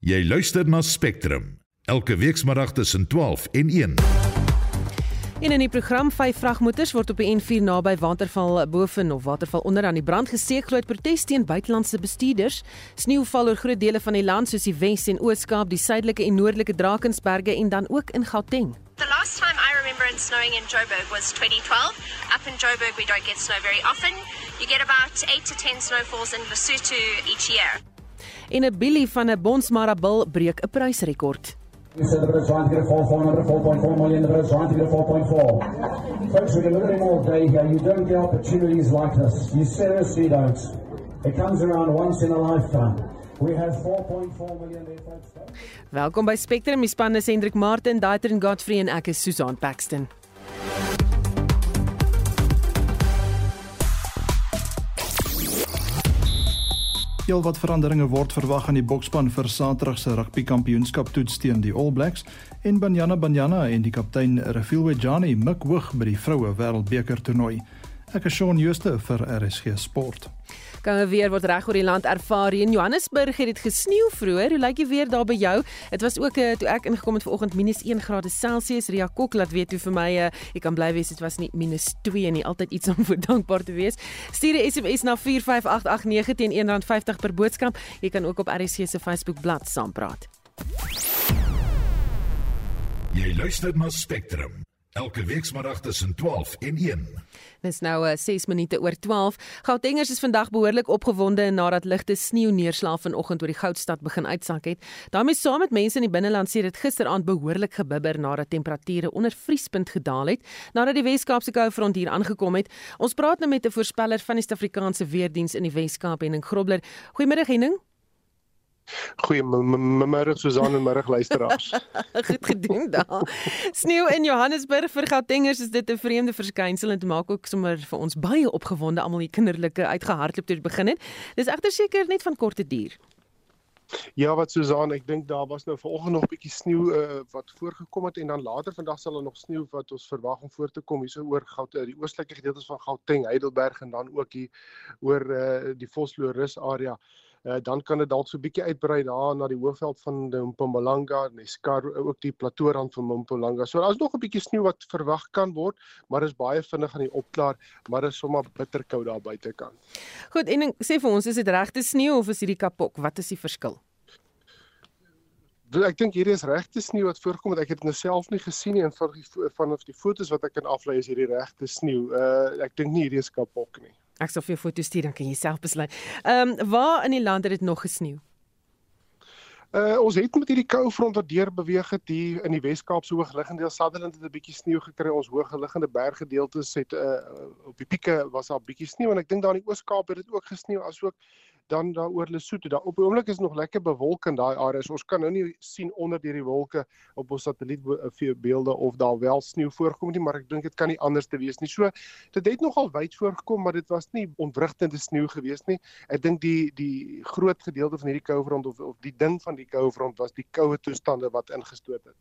Jy luister na Spectrum elke weekmiddag tussen 12 en 1. En in die program vyf vragmotors word op die N4 naby Waterval boven of Waterval onder aan die brand gesteek groot protes teen buitelandse bestuurders. Sneeu val oor groot dele van die land soos die Wes en Oos-Kaap, die suidelike en noordelike Drakensberge en dan ook in Gauteng. The last time I remember it snowing in Joburg was 2012. Up in Joburg, we don't get snow very often. You get about 8 to 10 snowfalls in Lesotho each year. En 'n billie van 'n bonsmarabil breek 'n prysrekord. You said the British trying to get a 4.4, 4.4 million, the British trying to get a 4.4. Folks, we're delivering all day here. You don't get opportunities like this. You seriously don't. It comes around once in a lifetime. We have 4.4 million there, folks. Welkom by Spectrum. Die span is Hendrik Martin, Daitrin Godfrey en ek is Susan Paxton. Heel wat veranderinge word verwag aan die bokspan vir Saterdag se rugby kampioenskap toets teen die All Blacks en Banyana Banyana en die kaptein Refilwe Jani mik hoog by die vroue wêreldbeker toernooi. Ek is Shaun Schuster vir RSG Sport. Koue weer word reg oor die land ervaar. In Johannesburg het dit gesneeu vroeër. Hoe lyk die weer daar by jou? Dit was ook uh, toe ek ingekom het vanoggend minus 1 grade Celsius. Ria Kok laat weet hoe vir my uh, jy kan bly wees dit was nie minus 2 nie. Altyd iets om voor dankbaar te wees. Stuur 'n SMS na 45889 teen R1.50 per boodskap. Jy kan ook op RSC se Facebook bladsy saampraat. Jy luister na Spectrum elke weekmiddag tussen 12 en 1. Dis nou uh, 6 minute oor 12. Gautengers is vandag behoorlik opgewonde nadat ligte sneeu neerslaaf vanoggend oor die Goudstad begin uitsak het. daarmee saam met mense in die binneland sê dit gisteraand behoorlik gebibber nadat temperature onder vriespunt gedaal het nadat die Wes-Kaapse koufront hier aangekom het. Ons praat nou met 'n voorspeller van die Suid-Afrikaanse Weerdiens in die Wes-Kaap en in Grobler. Goeiemôre Henning. Goeiemôre Susan en middag luisteraars. Goed gedoen daar. Sneeu in Johannesburg vir Gautengers is dit 'n vreemde verskynsel en dit maak ook sommer vir ons baie opgewonde almal die kinderlike uitgehardloop toe begin het. Dis egter seker net van korte duur. Ja, wat Susan, ek dink daar was nou vanoggend nog 'n bietjie sneeu uh, wat voorgekom het en dan later vandag sal daar nog sneeu wat ons verwag om voor te kom hierso oor Gauteng, die oostelike gedeeltes van Gauteng, Heidelberg en dan ook hier oor uh, die Vosloorus area. Uh, dan kan dit dalk so 'n bietjie uitbrei daar na die hoofveld van Mpumalanga en Skar ook die platoorrand van Mpumalanga. So daar's nog 'n bietjie sneeu wat verwag kan word, maar is baie vinnig aan die opklaar, maar is sommer bitterkoud daar buitekant. Goed, en sê vir ons, is dit regte sneeu of is hierdie kapok? Wat is die verskil? Ek dink hierdie is regte sneeu wat voorkom het. Ek het dit nou self nie gesien nie en van die vanaf die foto's wat ek kan aflei is hierdie regte sneeu. Uh ek dink nie hierdie is kapok nie. Ek sal vir jou foto's stuur dan kan jy self besluit. Ehm um, waar in die land het dit nog gesneeu? Uh ons het met hierdie koue front wat deur beweeg het hier in die Wes-Kaap se hoogliggende deel Sutherland het 'n bietjie sneeu gekry. Ons hoogliggende berggedeeltes het uh op die pieke was daar bietjie sneeu en ek dink daar in die Oos-Kaap het dit ook gesneeu asook dan daar oor Lesotho. Daar op die oomblik is nog lekker bewolk in daai areas. Ons kan nou nie sien onder hierdie wolke op ons satellietbeelde of daar wel sneeu voorkom nie, maar ek dink dit kan nie anders te wees nie. So dit het nogal wyd voorgekom, maar dit was nie ontwrigtende sneeu gewees nie. Ek dink die die groot gedeelte van hierdie koue front of of die ding van die koue front was die koue toestande wat ingestoot het.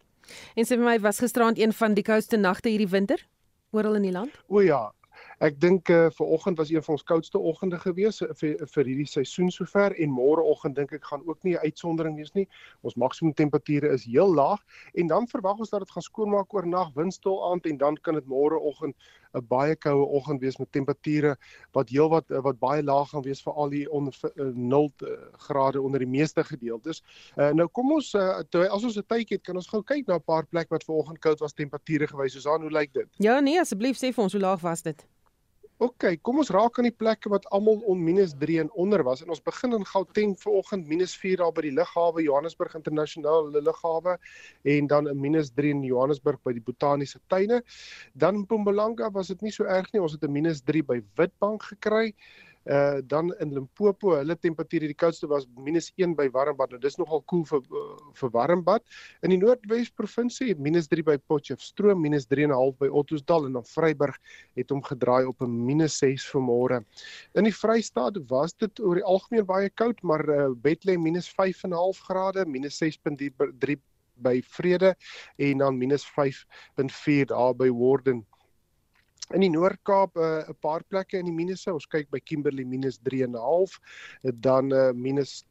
En sê vir my, was gisteraand een van die koudste nagte hierdie winter oral in die land? O ja, Ek dink uh, ver oggend was een van ons koudste oggende gewees vir vir hierdie seisoen sover en môreoggend dink ek gaan ook nie 'n uitsondering wees nie. Ons maksimum temperature is heel laag en dan verwag ons dat dit gaan skoonmaak oor nag, windstil aand en dan kan dit môreoggend 'n baie koue oggend wees met temperature wat heelwat wat baie laag gaan wees vir al die onder 0 uh, grade onder die meeste gedeeltes. Uh, nou kom ons uh, terwyl as ons 'n tydjie het, kan ons gou kyk na 'n paar plekke wat ver oggend koud was temperature gewys. Susan, hoe lyk dit? Ja, nee, asseblief sê vir ons hoe laag was dit? OK, kom ons raak aan die plekke wat almal on -3 en onder was. En ons begin in Gauteng vanoggend -4 daar by die lughawe Johannesburg Internasionale Lughawe en dan 'n -3 in Johannesburg by die Botaniese Tuine. Dan in Mpumalanga was dit nie so erg nie. Ons het 'n -3 by Witbank gekry. Uh dan in Limpopo, hulle temperatuur die koudste was -1 by Warmbad. Nou dis nogal koel cool vir uh, vir Warmbad. In die Noordwes provinsie -3 by Potchefstroom, -3.5 by Ottosdal en dan Vryburg het hom gedraai op 'n -6 vanmôre. In die Vrystaat was dit oor die algemeen baie koud, maar uh, Bethlehem -5.5 grade, -6.3 by Vrede en dan -5.4 daar by Warden in die Noord-Kaap 'n uh, paar plekke in die minusse. Ons kyk by Kimberley minus 3.5, dan uh, minus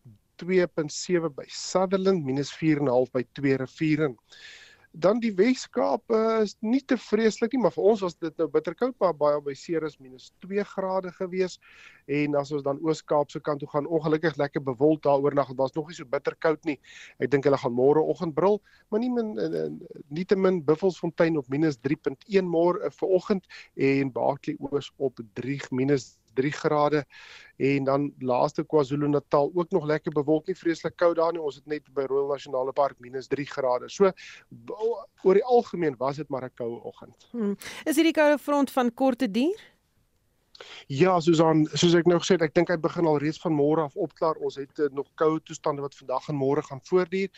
2.7 by Sutherland, minus 4.5 by Twee Riviere. Dan die Weskaap uh, is nie te vreeslik nie, maar vir ons was dit nou bitterkoud, maar baie by Ceres minus 2 grade gewees. En as ons dan Oos-Kaap se kant toe gaan, ongelukkig lekker bewolk daar oornag, dit was nog nie so bitterkoud nie. Ek dink hulle gaan môre oggend brul, maar nie min uh, nietemin Buffelsfontein op minus 3.1 môre vir oggend en Baaklie Oos op 3 minus 3 grade. En dan laaste KwaZulu-Natal ook nog lekker bewolk nie vreeslik koud daar nie. Ons het net by Royal Nasionale Park minus 3 grade. So oor die algemeen was dit maar 'n koue oggend. Hmm. is hierdie koue front van korte duur Ja, Susan, soos ek nou gesê het, ek dink hy begin al reeds van môre af opklaar. Ons het uh, nog koue toestande wat vandag en môre gaan voortduur.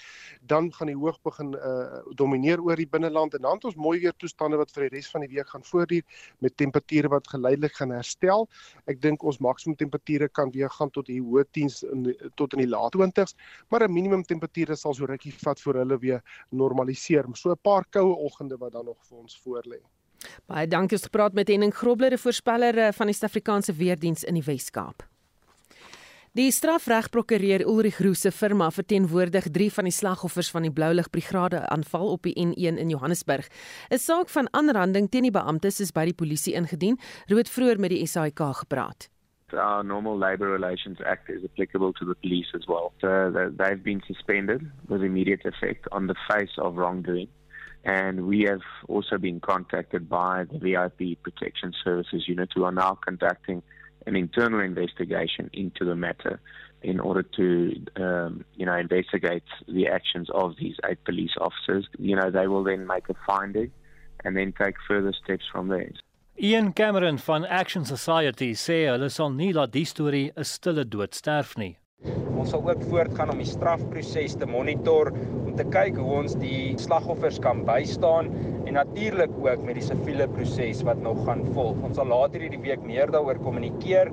Dan gaan die hoog begin uh domineer oor die binneland en dan het ons mooi weer toestande wat vir die res van die week gaan voortduur met temperature wat geleidelik gaan herstel. Ek dink ons maksimum temperature kan weer gaan tot die hoë 10s in tot in die laat 20s, maar 'n minimum temperature sal so rukkie vat voor hulle weer normaliseer. So 'n paar koue oggende wat dan nog vir ons voorlê. Baie dankie het gepraat met Henning Grobler, voorspeller eh, van die Suid-Afrikaanse Weerdiens in die Wes-Kaap. Die strafregprokureur Ulrich Roos se firma verteenwoordig 3 van die slagoffers van die Bloulig Brigade aanval op die N1 in Johannesburg. 'n Saak van aanranding teen die beamptes is by die polisie ingedien. Rood vroeër met die SAIK gepraat. Our normal Labour Relations Act is applicable to the police as well. So they've been suspended with immediate effect on the face of wrongdoing. And we have also been contacted by the VIP Protection Services Unit, who are now conducting an internal investigation into the matter in order to, um, you know, investigate the actions of these eight police officers. You know, they will then make a finding and then take further steps from there. Ian Cameron van Action Society sê hulle sal nie laat die storie 'n stille dood sterf nie. Ons sal ook voortgaan om die strafproses te monitor om te kyk hoe ons die slagoffers kan bystaan en natuurlik ook met die siviele proses wat nog gaan volg. Ons sal later hierdie week meer daaroor kommunikeer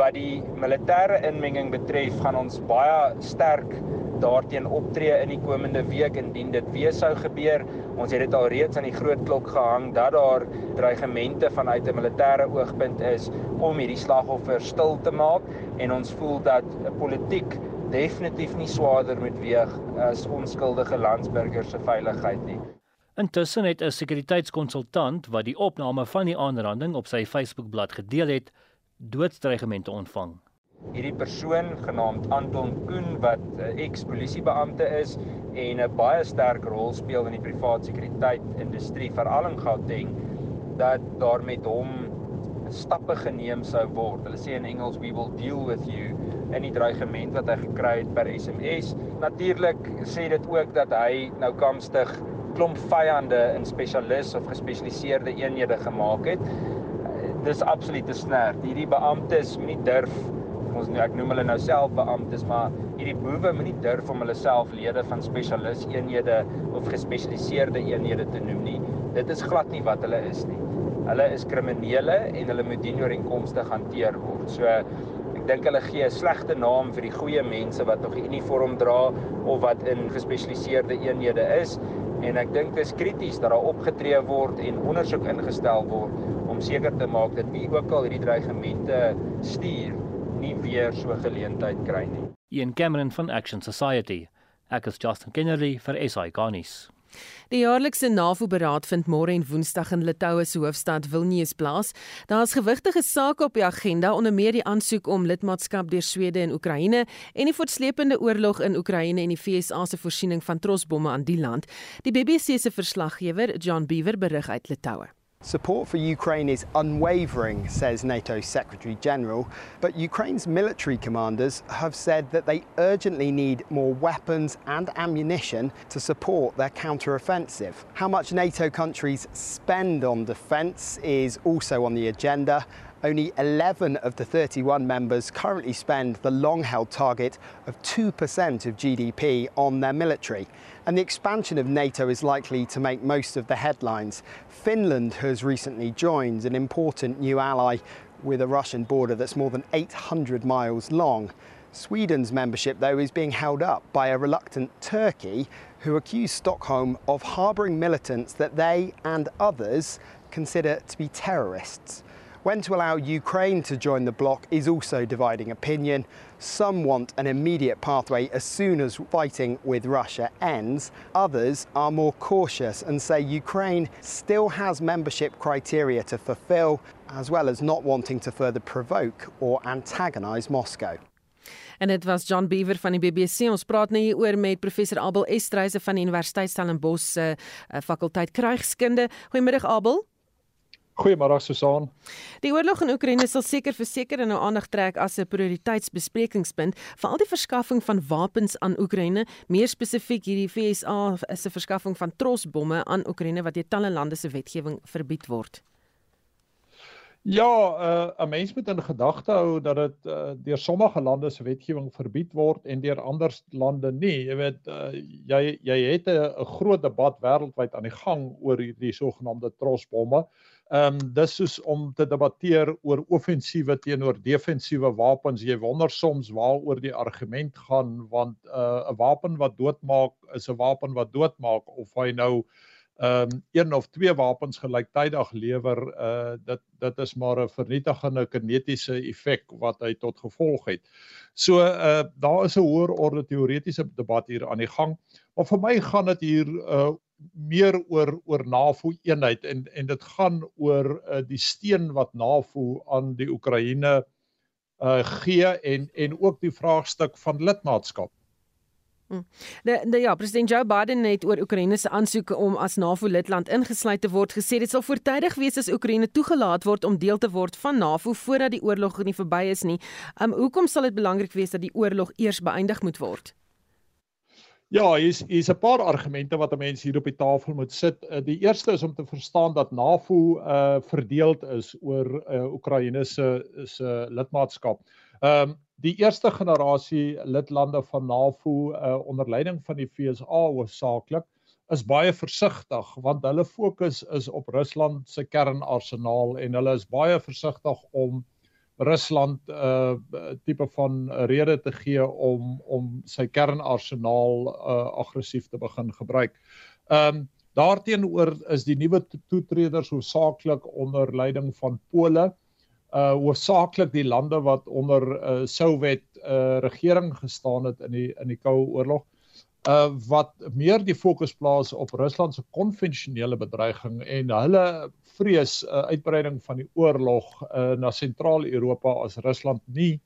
wat die militêre inmenging betref, gaan ons baie sterk daarteen optree in die komende week indien dit weer sou gebeur. Ons het dit al reeds aan die groot klok gehang dat daar dreigemente vanuit 'n militêre oogpunt is om hierdie slagoffers stil te maak en ons voel dat politiek definitief nie swaarder moet weeg as onskuldige landsburgers se veiligheid nie. Intussen het 'n sekuriteitskonsultant wat die opname van die aanranding op sy Facebookblad gedeel het, doodsdreigemente ontvang. Hierdie persoon genaamd Anton Koen wat 'n eks-polisiebeampte is en 'n baie sterk rol speel in die privaat sekuriteit industrie veral in Gauteng dat daar met hom stappe geneem sou word. Hulle sê in Engels we will deal with you en die dreigement wat hy gekry het per SMS. Natuurlik sê dit ook dat hy nou kamstig klomp vyande in spesialis of gespesialiseerde eenhede gemaak het. Dis absoluut te snerd. Hierdie beamptes moenie durf ons nou ek noem hulle nou self beamptes maar hierdie boewe moenie durf om hulle self lede van spesialis eenhede of gespesialiseerde eenhede te noem nie. Dit is glad nie wat hulle is nie. Hulle is kriminele en hulle moet dien ooreenkomstig hanteer word. So ek dink hulle gee 'n slegte naam vir die goeie mense wat nog 'n uniform dra of wat in gespesialiseerde eenhede is. En ek dink dit is krities dat daar opgetree word en ondersoek ingestel word om seker te maak dat wie ook al hierdie dreigemente stuur nie weer so geleentheid kry nie. Ian Cameron van Action Society. Ek is Justin Kennedy vir SI Garnis. Die jaarlikse NAVO-beraad vind môre en Woensdag in Litouwe se hoofstad Vilnius plaas. Daar's gewigtige sake op die agenda, onder meer die aansoek om lidmaatskap deur Swede en Oekraïne en die voortsleepende oorlog in Oekraïne en die VSA se voorsiening van trosbomme aan die land. Die BBC se verslaggewer, John Beaver, berig uit Litouwe. Support for Ukraine is unwavering, says NATO Secretary General, but Ukraine's military commanders have said that they urgently need more weapons and ammunition to support their counteroffensive. How much NATO countries spend on defence is also on the agenda. Only 11 of the 31 members currently spend the long held target of 2% of GDP on their military. And the expansion of NATO is likely to make most of the headlines. Finland has recently joined an important new ally with a Russian border that's more than 800 miles long. Sweden's membership, though, is being held up by a reluctant Turkey who accuse Stockholm of harbouring militants that they and others consider to be terrorists. When to allow Ukraine to join the bloc is also dividing opinion. Some want an immediate pathway as soon as fighting with Russia ends. Others are more cautious and say Ukraine still has membership criteria to fulfill, as well as not wanting to further provoke or antagonise Moscow. En dit was John Beaver van die BBC. Ons praat nou hier oor met professor Abel Estreise van die Universiteit Stellenbosch se uh, fakulteit Krygskunde. Goeiemiddag Abel. Goeiemôre Susan. Die oorlog in Oekraïne sal seker verseker nou aandag trek as 'n prioriteitsbesprekingspunt vir al die verskaffing van wapens aan Oekraïne, meer spesifiek hierdie FSA se verskaffing van trosbomme aan Oekraïne wat deur talle lande se wetgewing verbied word. Ja, uh, 'n mens moet in gedagte hou dat dit uh, deur sommige lande se wetgewing verbied word en deur ander lande nie. Jy weet, uh, jy jy het 'n groot debat wêreldwyd aan die gang oor hierdie sogenaamde trosbomme. Ehm um, dis soos om te debatteer oor offensiewe teenoor defensiewe wapens. Jy wonder soms waaroor die argument gaan want uh, 'n uh, wapen wat doodmaak is 'n wapen wat doodmaak of hy nou ehm um, een of twee wapens gelyktydig lewer, uh dit dit is maar 'n vernietigende kinetiese effek wat hy tot gevolg het. So uh daar is 'n hoër orde teoretiese debat hier aan die gang. Maar vir my gaan dit hier uh meer oor oor NAVO eenheid en en dit gaan oor uh, die steun wat NAVO aan die Oekraïne uh gee en en ook die vraagstuk van lidmaatskap. Hm. De, de ja, president Joe Biden het oor Oekraïne se aansoeke om as NAVO-lidland ingesluit te word gesê dit sal voortydig wees as Oekraïne toegelaat word om deel te word van NAVO voordat die oorlog nie verby is nie. Um hoekom sal dit belangrik wees dat die oorlog eers beëindig moet word? Ja, hier's hier's 'n paar argumente wat 'n mens hier op die tafel moet sit. Uh, die eerste is om te verstaan dat NAVO uh verdeeld is oor uh Oekraïne se se lidmaatskap. Ehm um, die eerste generasie lidlande van NAVO uh onder leiding van die FSA hoofsaaklik is baie versigtig want hulle fokus is op Rusland se kernarsenaal en hulle is baie versigtig om Rusland 'n uh, tipe van rede te gee om om sy kernarsenaal uh, aggressief te begin gebruik. Ehm um, daarteenoor is die nuwe toetreders hoofsaaklik onder leiding van Pole uh hoofsaaklik die lande wat onder 'n uh, Sowjet uh, regering gestaan het in die in die Koue Oorlog uh wat meer die fokus plaas op Rusland se konvensionele bedreiging en hulle vrees 'n uh, uitbreiding van die oorlog uh na Sentraal-Europa as Rusland nie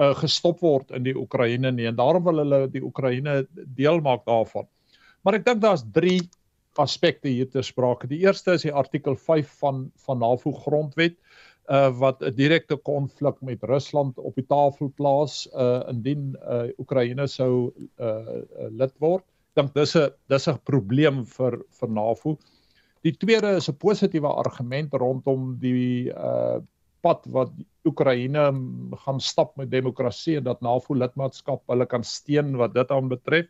uh gestop word in die Oekraïne nie en daarom wil hulle die Oekraïne deel maak daarvan. Maar ek dink daar's 3 aspekte hier te sprake. Die eerste is die artikel 5 van van NAVO grondwet uh wat 'n direkte konflik met Rusland op die tafel plaas uh indien uh Oekraïne sou uh lid word. Ek dink dis 'n dis 'n probleem vir vir NAVO. Die tweede is 'n positiewe argument rondom die uh pad wat Oekraïne gaan stap met demokrasie en dat NAVO lidmaatskap hulle kan steun wat dit aan betref.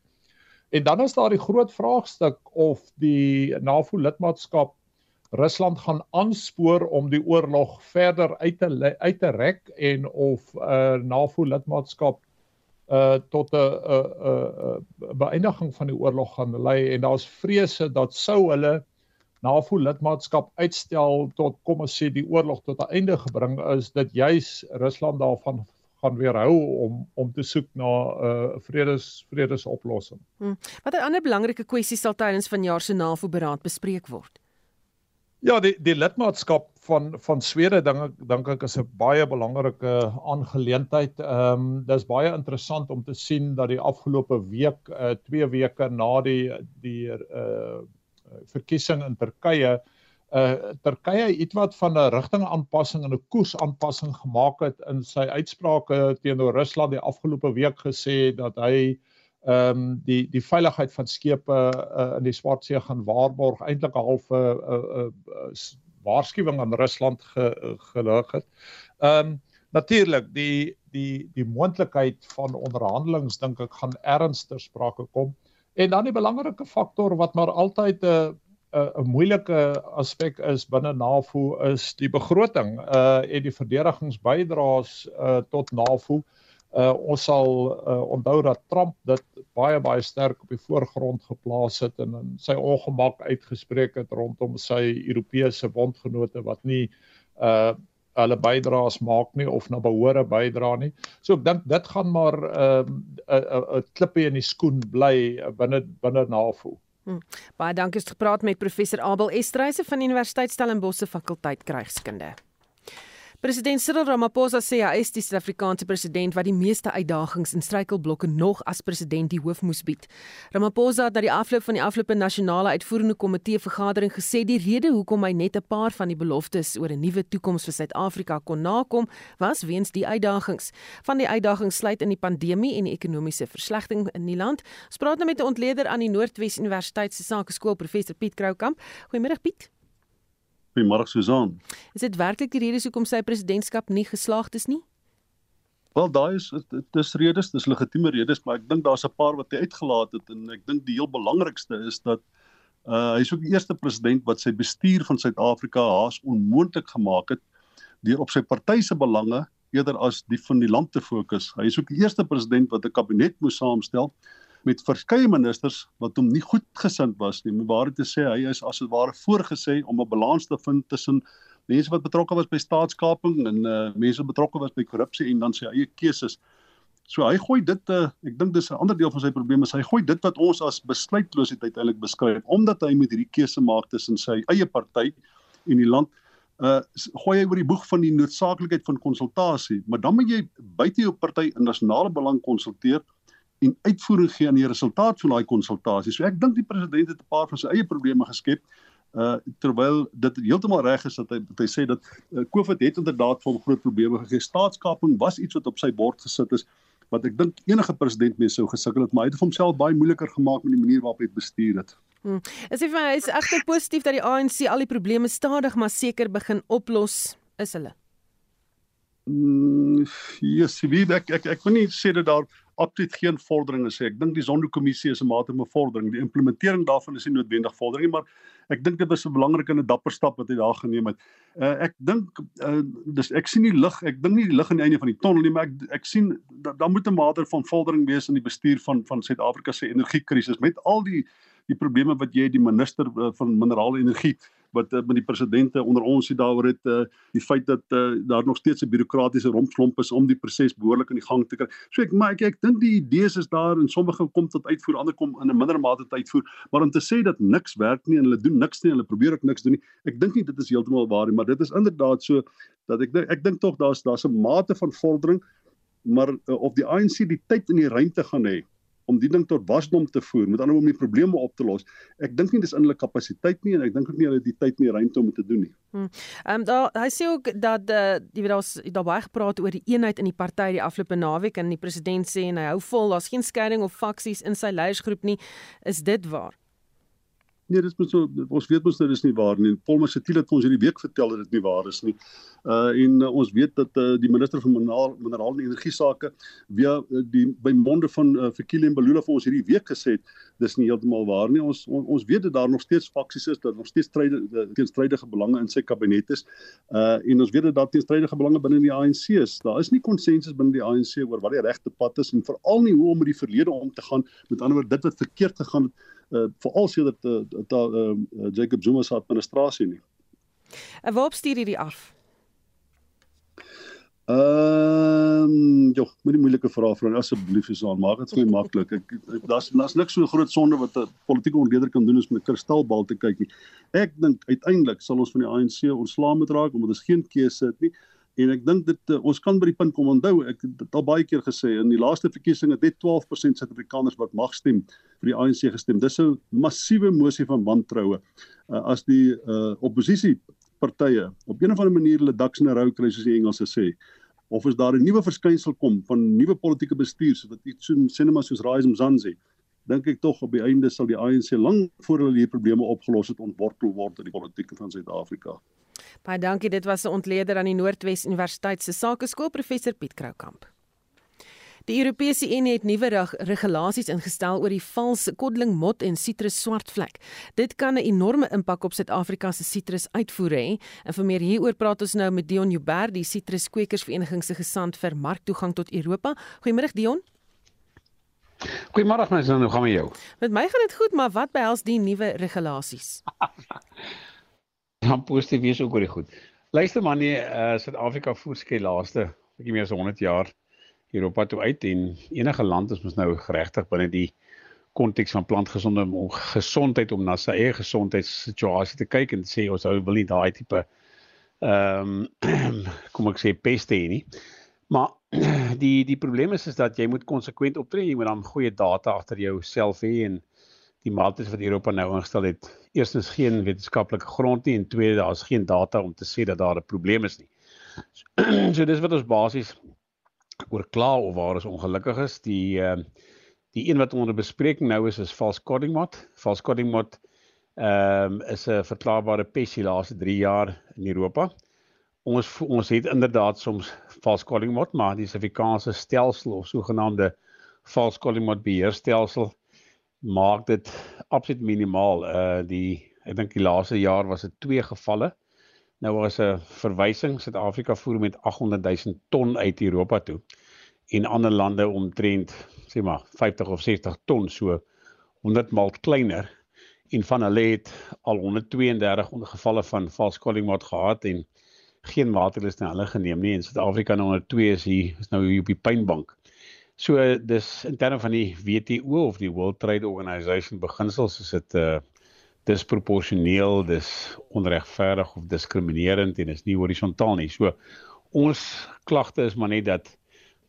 En dan is daar die groot vraagstuk of die NAVO lidmaatskap Rusland gaan aanspoor om die oorlog verder uit te uit te rek en of 'n uh, NAVO lidmaatskap uh tot 'n 'n 'n beëindiging van die oorlog gaan lei en daar's vrese dat sou hulle NAVO lidmaatskap uitstel tot kom ons sê die oorlog tot 'n einde gebring is dit juis Rusland daarvan gaan weerhou om om te soek na 'n uh, vredes vredesoplossing. Hmm. Watter ander belangrike kwessies sal tydens vanjaar se NAVO beraad bespreek word? Ja, die die lidmaatskap van van Swede dink ek dink ek is 'n baie belangrike aangeleentheid. Ehm um, dis baie interessant om te sien dat die afgelope week, uh 2 weke na die die uh verkiesing in Turkye, uh Turkye ietwat van 'n rigtingaanpassing en 'n koersaanpassing gemaak het in sy uitsprake teenoor Rusland die afgelope week gesê dat hy ehm um, die die veiligheid van skepe uh, in die Swartsee gaan waarborg eintlik 'n halfe 'n uh, uh, uh, waarskuwing aan Rusland ge, gelig het. Ehm um, natuurlik die die die moontlikheid van onderhandelinge dink ek gaan ernstig sprake kom. En dan die belangrike faktor wat maar altyd 'n 'n moeilike aspek is binne NAVO is die begroting uh en die verdedigingsbydraes uh tot NAVO. Uh ons sal uh, onthou dat Trump dit baie baie sterk op die voorgrond geplaas het en in sy ongemak uitgespreek het rondom sy Europese bondgenote wat nie uh hulle bydraes maak nie of na behore bydra nie. So ek dink dit gaan maar 'n um, 'n klippie in die skoen bly binne binne NAVO. Hmm. Baie dankie het gepraat met professor Abel Estreise van Universiteit Stellenbosch se fakulteit krygskunde. President Cyril Ramaphosa sê hy is die Suid-Afrikaanse president wat die meeste uitdagings en struikelblokke nog as president die hoof moes bied. Ramaphosa het na die afloop van die afgelope nasionale uitvoerende komitee vergadering gesê die rede hoekom hy net 'n paar van die beloftes oor 'n nuwe toekoms vir Suid-Afrika kon nakom, was weens die uitdagings. Van die uitdagings sluit in die pandemie en die ekonomiese verslegting in die land. Ons praat nou met 'n ontleder aan die Noordwes Universiteit se Sakeskool, professor Piet Kroukamp. Goeiemôre Piet. Goeiemôre Susan. Is dit werklik die rede hoekom sy presidentskap nie geslaagd is nie? Wel daai is dis redes, dis legitieme redes, maar ek dink daar's 'n paar wat hy uitgelaat het en ek dink die heel belangrikste is dat uh hy's ook die eerste president wat sy bestuur van Suid-Afrika haas onmoontlik gemaak het deur op sy party se belange eerder as die van die land te fokus. Hy is ook die eerste president wat 'n kabinet moes saamstel met verskeie ministers wat hom nie goed gesind was nie. Om waar te sê hy is as dit ware voorgesê om 'n balans te vind tussen mense wat betrokke was by staatskaping en uh mense betrokke was by korrupsie en dan sy eie keuses. So hy gooi dit uh ek dink dis 'n ander deel van sy probleem is hy gooi dit wat ons as besluitloosheid uiteindelik beskryf omdat hy met hierdie keuse maak tussen sy eie party en die land uh gooi hy oor die boeg van die noodsaaklikheid van konsultasie, maar dan moet jy buite jou party in nasionale belang konsulteer en uitvoering gee aan die resultaat van daai konsultasie. So ek dink die president het 'n paar van sy eie probleme geskep uh terwyl dit heeltemal reg is dat hy dat hy sê dat uh, COVID het inderdaad vir hom groot probleme gegee. Staatskaping was iets wat op sy bord gesit is wat ek dink enige president mee sou gesukkel het, maar hy het homself baie moeiliker gemaak met die manier waarop hy dit bestuur het. Hmm. Is dit vir my is egter positief dat die ANC al die probleme stadig maar seker begin oplos is hulle. Mm, yes, wie ek ek ek wil nie sê dat daar absoluut geen vorderinge sê. Ek dink die Zondo-kommissie is 'n mate van vordering. Die implementering daarvan is nie noodwendig vordering nie, maar ek dink dit was 'n belangrike en 'n dapper stap wat hy daar geneem het. Uh, ek dink uh, dis ek sien nie lig, ek dink nie die lig aan die einde van die tonnel nie, maar ek ek sien daar da moet 'n mate van vordering wees in die bestuur van van Suid-Afrika se energiekrisis met al die die probleme wat jy die minister uh, van minerale energie wat uh, met die presidente onder ons hier daaroor het uh, die feit dat uh, daar nog steeds 'n bureaukratiese rompslomp is om die proses behoorlik in die gang te kry. So ek maar ek, ek dink die idees is daar en sommige kom tot uitvoer, ander kom in 'n minder mate tot uitvoer, maar om te sê dat niks werk nie en hulle doen niks nie, hulle probeer ook niks doen nie. Ek dink nie dit is heeltemal waar nie, maar dit is inderdaad so dat ek ek dink tog daar's daar's 'n mate van vordering maar uh, of die ANC die tyd en die ruimte gaan hê om die ding tot wasdom te voer, met ander woorde om die probleme op te los. Ek dink nie dis in hulle kapasiteit nie en ek dink ook nie hulle het die tyd nie ruimte om dit te doen nie. Ehm um, daar hy sê ook dat uh, jy weet daar's daar baie gepraat oor die eenheid in die party die afgelope naweek en die president sê en hy hou vol, daar's geen skeiding of faksies in sy leiersgroep nie. Is dit waar? Nee, dit moet so ons weet mos dit is nie waar nie. Paul Masatiel het ons hierdie week vertel dat dit nie waar is nie. Uh en uh, ons weet dat uh, die minister van mineraal mineraal en energie sake via uh, die by monde van uh, Fikile en Balula vir ons hierdie week gesê het dis nie heeltemal waar nie. Ons on, ons weet dat daar nog steeds faksies is, dat nog steeds stryde teenstrydige belange in sy kabinet is. Uh en ons weet dat daar teenstrydige belange binne die ANC is. Daar is nie konsensus binne die ANC oor wat die regte pad is en veral nie hoe om met die verlede om te gaan. Met ander woorde dit wat verkeerd gegaan het uh, veral sedert uh, uh, uh, Jacob Zuma se administrasie nie. En waarop stuur hierdie af? Ehm, um, jy moet nie moeilike vrae vra asseblief is aan maak dit vir my maklik. Ek daar's daar's niks so groot sonde wat 'n politieke ontleder kan doen as met 'n kristalbal te kyk nie. Ek dink uiteindelik sal ons van die ANC ontslaa moet raak omdat ons geen keuse het nie. En ek dink dit uh, ons kan by die punt kom onthou ek het al baie keer gesê in die laaste verkiesing het net 12% Suid-Afrikaners wat mag stem vir die ANC gestem. Dis 'n massiewe mosie van wantroue. Uh, as die uh, oppositie partye op 'n of ander manier hulle daks in 'n rou kry soos die Engelse sê of is daar 'n nuwe verskynsel kom van nuwe politieke bestuur so wat iets so sinema soos Rise Mzansi dink ek tog op die einde sal die ANC lank voor hulle hierdie probleme opgelos het ontwortel word in die politiek van Suid-Afrika. Baie dankie. Dit was 'n ontleder aan die Noordwes Universiteit se Sakeskool professor Piet Kroukamp. Die Europese Unie het nuwe regulasies ingestel oor die vals koddeling mot en sitrus swartvlek. Dit kan 'n enorme impak op Suid-Afrika se sitrus uitvoere hê. En vir meer hieroor praat ons nou met Dion Joubert, die Sitruskwekersvereniging se gesant vir marktoegang tot Europa. Goeiemôre Dion. Goeiemôre mens, hoe gaan met jou? Met my gaan dit goed, maar wat behels die nuwe regulasies? dan positief wees ook oor die goed. Luister man, nee, uh, Suid-Afrika voerskei laaste bietjie meer as 100 jaar Europa toe uit en enige land is mos nou geregtig binne die konteks van plantgesonde gesondheid om na sy eie gesondheidssituasie te kyk en sê ons wil nie daai tipe ehm um, kom ek sê peste hê nie. Maar die die probleem is is dat jy moet konsekwent optree, jy moet dan goeie data agter jou self hê en die maatreëls wat Europa nou ingestel het, eerstens geen wetenskaplike grond nie en tweede daar's geen data om te sê dat daar 'n probleem is nie. So, so dis wat ons basies oor kla of waar is ongelukkig is. Die uh, die een wat onder bespreking nou is is mod. False coding mod ehm um, is 'n verklaarbare pes die laaste 3 jaar in Europa. Ons ons het inderdaad soms false calling mod, maar die Suid-Afrikaanse stelsel of sogenaamde false calling mod beheerstelsel maak dit absoluut minimaal. Uh die ek dink die laaste jaar was dit twee gevalle. Nou was 'n verwysing Suid-Afrika voer met 800 000 ton uit Europa toe en ander lande omtrent sê maar 50 of 60 ton so 100 maal kleiner en van hulle het al 132 gevalle van false calling mod gehad en geen maatreëls na hulle geneem nie en Suid-Afrika nou onder 2 is hier is nou hier op die pynbank. So dis in terme van die WTO of die World Trade Organization beginsels is dit uh disproporsioneel, dis onregverdig of diskriminerend en is nie horisontaal nie. So ons klagte is maar net dat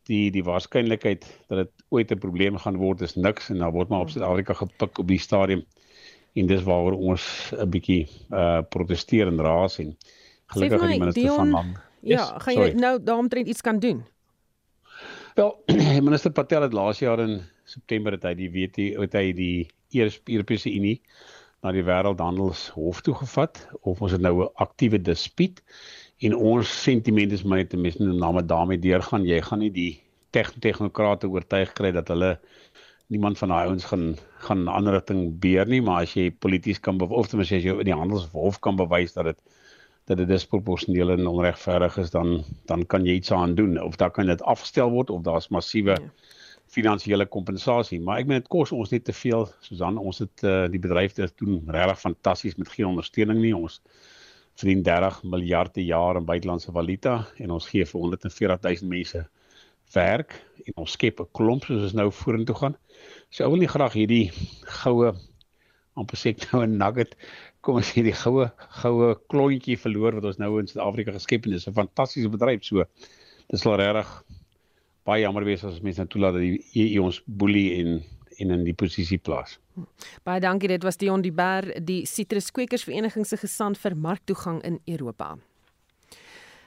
die die waarskynlikheid dat dit ooit 'n probleem gaan word is niks en dan word maar op Suid-Afrika gepik op die stadium en dis waaroor ons 'n bietjie uh proteseer en raas en gelukkig my, die minister Dion, van land. Ja, yes, gaan jy sorry. nou daaromtrent iets kan doen? Wel, minister Patel het laas jaar in September het hy die weet hy het hy die Europese Unie na die Wêreldhandelshof toe gevat of ons het nou 'n aktiewe dispuut en ons sentiment is maar net ten minste name daarmee deurgaan jy gaan nie die tegnokrate oortuig kry dat hulle niemand van daai ouens gaan gaan 'n ander rigting beer nie maar as jy polities kan of ten minste as jy in die handelshof kan bewys dat dit dat dit disproporsioneel en onregverdig is dan dan kan jy iets aan doen. Of dan kan dit afgestel word of daar's massiewe ja. finansiële kompensasie maar ek meen dit kos ons net te veel Susan. Ons het uh, die bedryf dit doen regtig fantasties met geen ondersteuning nie. Ons verdien 30 miljard per jaar in buitelandse valuta en ons gee vir 140 000 mense werk en ons skep 'n klomp soos ons nou vorentoe gaan. So ek wil nie graag hierdie goue amper sê ek nou 'n nugget kom ons sê die goue goue klontjie verloor wat ons nou in Suid-Afrika geskep het. Dit is 'n fantastiese bedryf so. Dit sal regtig baie jammer wees as mense nou toelaat dat die EU ons boelie en en in die posisie plaas. Baie dankie. Dit was Dion die Ber, die Sitruskwekersvereniging se gesant vir marktoegang in Europa.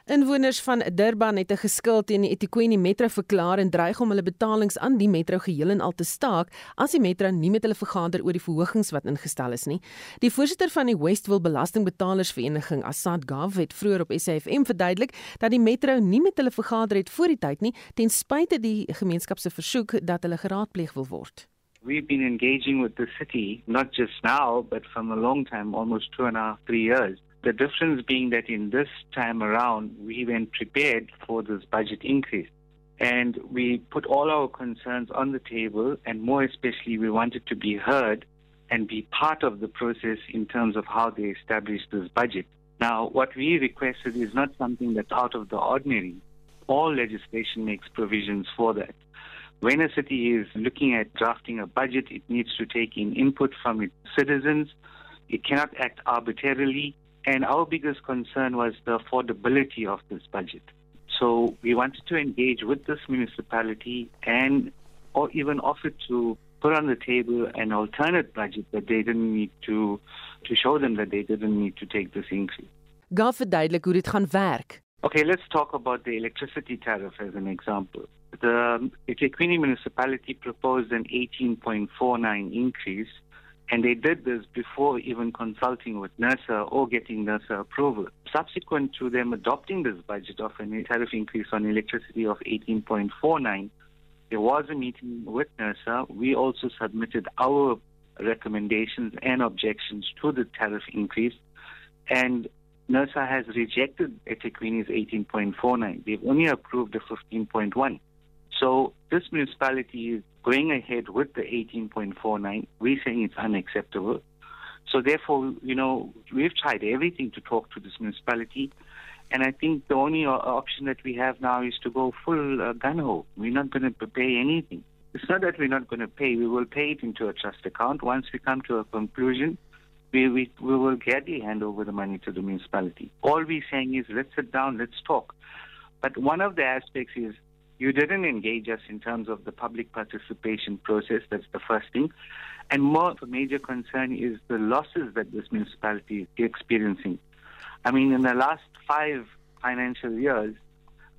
Inwoners van Durban het 'n geskil teen die eThekwini Metro verklaar en dreig om hulle betalings aan die metro geheel en al te staak as die metro nie met hulle vergader oor die verhogings wat ingestel is nie. Die voorsitter van die Westville Belastingbetalersvereniging, Assad Gav, het vroeër op SAFM verduidelik dat die metro nie met hulle vergader het voor die tyd nie, ten spyte die gemeenskap se versoek dat hulle geraadpleeg wil word. We've been engaging with the city not just now but from a long time, almost two and a half, three years. The difference being that in this time around, we went prepared for this budget increase. And we put all our concerns on the table, and more especially, we wanted to be heard and be part of the process in terms of how they establish this budget. Now, what we requested is not something that's out of the ordinary. All legislation makes provisions for that. When a city is looking at drafting a budget, it needs to take in input from its citizens. It cannot act arbitrarily. And our biggest concern was the affordability of this budget. So we wanted to engage with this municipality and or even offer to put on the table an alternate budget that they didn't need to to show them that they didn't need to take this increase. Gaan verduidelik hoe dit gaan werk. Okay, let's talk about the electricity tariff as an example. The Equini municipality proposed an 18.49 increase and they did this before even consulting with NERSA or getting NERSA approval. Subsequent to them adopting this budget of a tariff increase on electricity of 18.49, there was a meeting with NERSA. We also submitted our recommendations and objections to the tariff increase. And NERSA has rejected Etequini's 18.49. They've only approved the 15.1. So this municipality is going ahead with the 18.49. We're saying it's unacceptable. So therefore, you know, we've tried everything to talk to this municipality, And I think the only option that we have now is to go full uh, gun ho. We're not going to pay anything. It's not that we're not going to pay. We will pay it into a trust account. Once we come to a conclusion, we, we, we will gladly hand over the money to the municipality. All we're saying is let's sit down, let's talk. But one of the aspects is you didn't engage us in terms of the public participation process. That's the first thing. And more of a major concern is the losses that this municipality is experiencing. I mean, in the last five financial years,